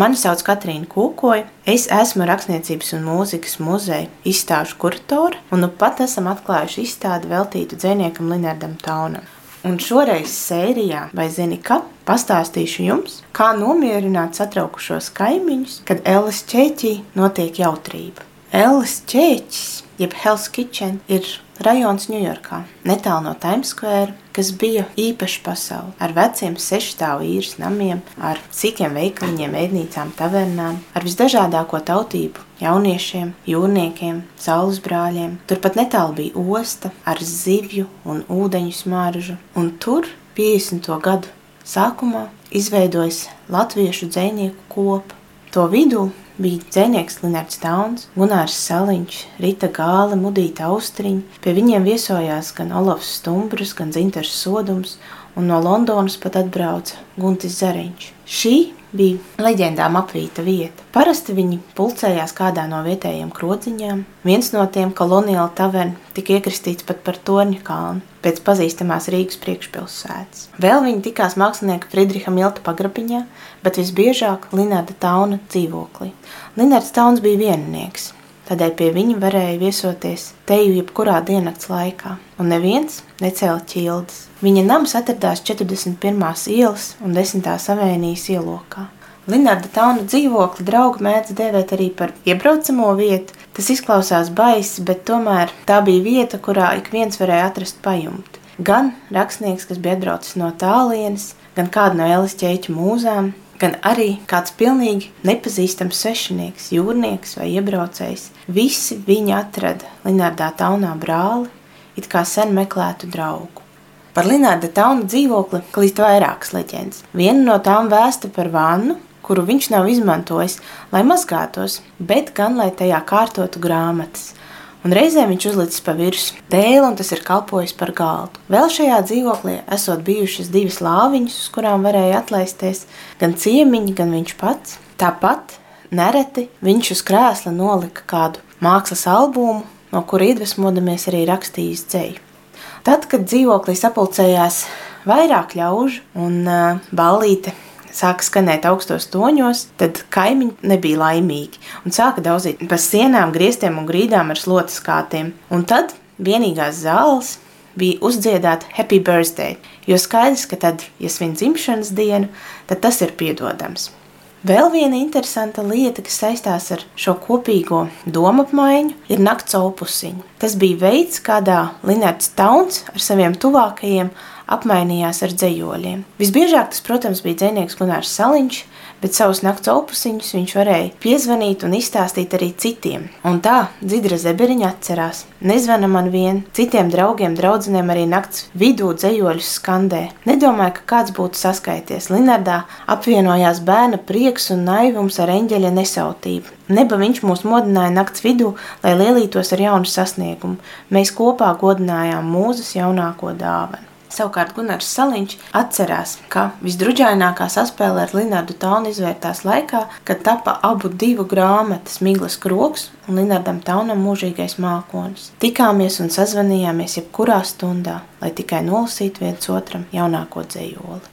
Mani sauc Katrīna Kūkoja. Es esmu Rakstniecības un mūzikas muzeja izstāžu kuratore, un nu pat esam atklājuši izstādi veltītu dziniekam Linardam Taunam. Un šoreiz sērijā, vai zini, ka pastāstīšu jums, kā nomierināt satraukušos kaimiņus, kad Ellis ķēķī notiek jautrība. Ellis ķēķis, jeb Hell's Kitchen, ir rajons Ņujorkā, netālu no Times Square, kas bija īpaša pasaule ar veciem sešstāvu īres namiem, ar sīkiem veikaliņiem, ēdnīcām, tavernām, ar visdažādāko tautību jauniešiem, jūrniekiem, saules brāļiem. Turpat netālu bija osta ar zivju un ūdeņu smaržu, un tur 50. gadu sākumā izveidojas latviešu dzēnieku kopa. To vidū bija dzēnieks Linārds Tauns, Gunārs Saliņš, Rita Gāle, Mudīta Austriņa. Pie viņiem viesojās gan Olofs Stumbrs, gan Zintars Sodums, un no Londonas pat atbrauca Guntis Zariņš. Šī bija leģendām apvīta vieta. Parasti viņi pulcējās kādā no vietējiem krodziņām. Viens no tiem koloniāla taverna tika iekristīts pat par torņa kalnu pēc pazīstamās Rīgas priekšpilsētas. Vēl viņi tikās mākslinieka Friedriha Milta pagrabiņā, bet visbiežāk Linārda Tauna dzīvoklī. Linārds Tauns bija vieninieks, tādēļ pie viņa varēja viesoties teju jebkurā diennakts laikā, un neviens necēla ķildes. Viņa nams atradās 41. ielas un 10. savēnijas ielokā. Linārda Tauna dzīvokli draugi mēdz dēvēt arī par iebraucamo vietu. Tas izklausās baisi, bet tomēr tā bija vieta, kurā ik viens varēja atrast pajumti. Gan rakstnieks, kas bija atbraucis no tālienes, gan kāda no Elis ķēķu mūzām, gan arī kāds pilnīgi nepazīstams svešinieks, jūrnieks vai iebraucējs. Visi viņi atrada Linārdā Taunā brāli, it kā sen meklētu draugu. Par Linārda Tauna dzīvokli klīst vairākas leģendas. Viena no tām vēsta par vannu, kuru viņš nav izmantojis, lai mazgātos, bet gan lai tajā kārtotu grāmatas. Un reizē viņš uzlicis pa virsmu dēli, un tas ir kalpojis par galdu. Vēl šajā dzīvoklī esot bijušas divas lāviņas, uz kurām varēja atlaisties gan ciemiņi, gan viņš pats. Tāpat nereti viņš uz krēsla nolika kādu mākslas albumu, no kura iedvesmodamies arī rakstījis dzēju. Tad, kad dzīvoklī sapulcējās vairāk ļaužu un uh, ballīte sāka skanēt augstos toņos, tad kaimiņi nebija laimīgi un sāka daudzīt pa sienām, griestiem un grīdām ar slotas kātiem. Un tad vienīgās zāles bija uzdziedāt Happy Birthday, jo skaidrs, ka tad, ja svin dzimšanas dienu, tad tas ir piedodams. Vēl viena interesanta lieta, kas saistās ar šo kopīgo domu apmaiņu, ir nakts opusiņa. Tas bija veids, kādā Linārds Tauns ar saviem tuvākajiem apmainījās ar dzējoļiem. Visbiežāk tas, protams, bija dzēnieks Gunārs Saliņš, bet savus nakts opusiņus viņš varēja piezvanīt un izstāstīt arī citiem. Un tā Dzidra Zeberiņa atcerās. Nezvana man vien, citiem draugiem, draudzenēm arī nakts vidū dzējoļus skandē. Nedomāju, ka kāds būtu saskaities. Linardā apvienojās bērna prieks un naivums ar eņģeļa nesautību. Neba viņš mūs modināja nakts vidū, lai lielītos ar jaunu sasniegumu. Mēs kopā godinājām mūzes jaunāko dāvanu. Savukārt Gunārs Saliņš atcerās, ka visdruģainākā saspēle ar Linārdu Taunu izvērtās laikā, kad tapa abu divu grāmatas Miglas Kroks un Linārdam Taunam mūžīgais mākonis. Tikāmies un sazvanījāmies jebkurā stundā, lai tikai nolasītu viens otram jaunāko dzējoli.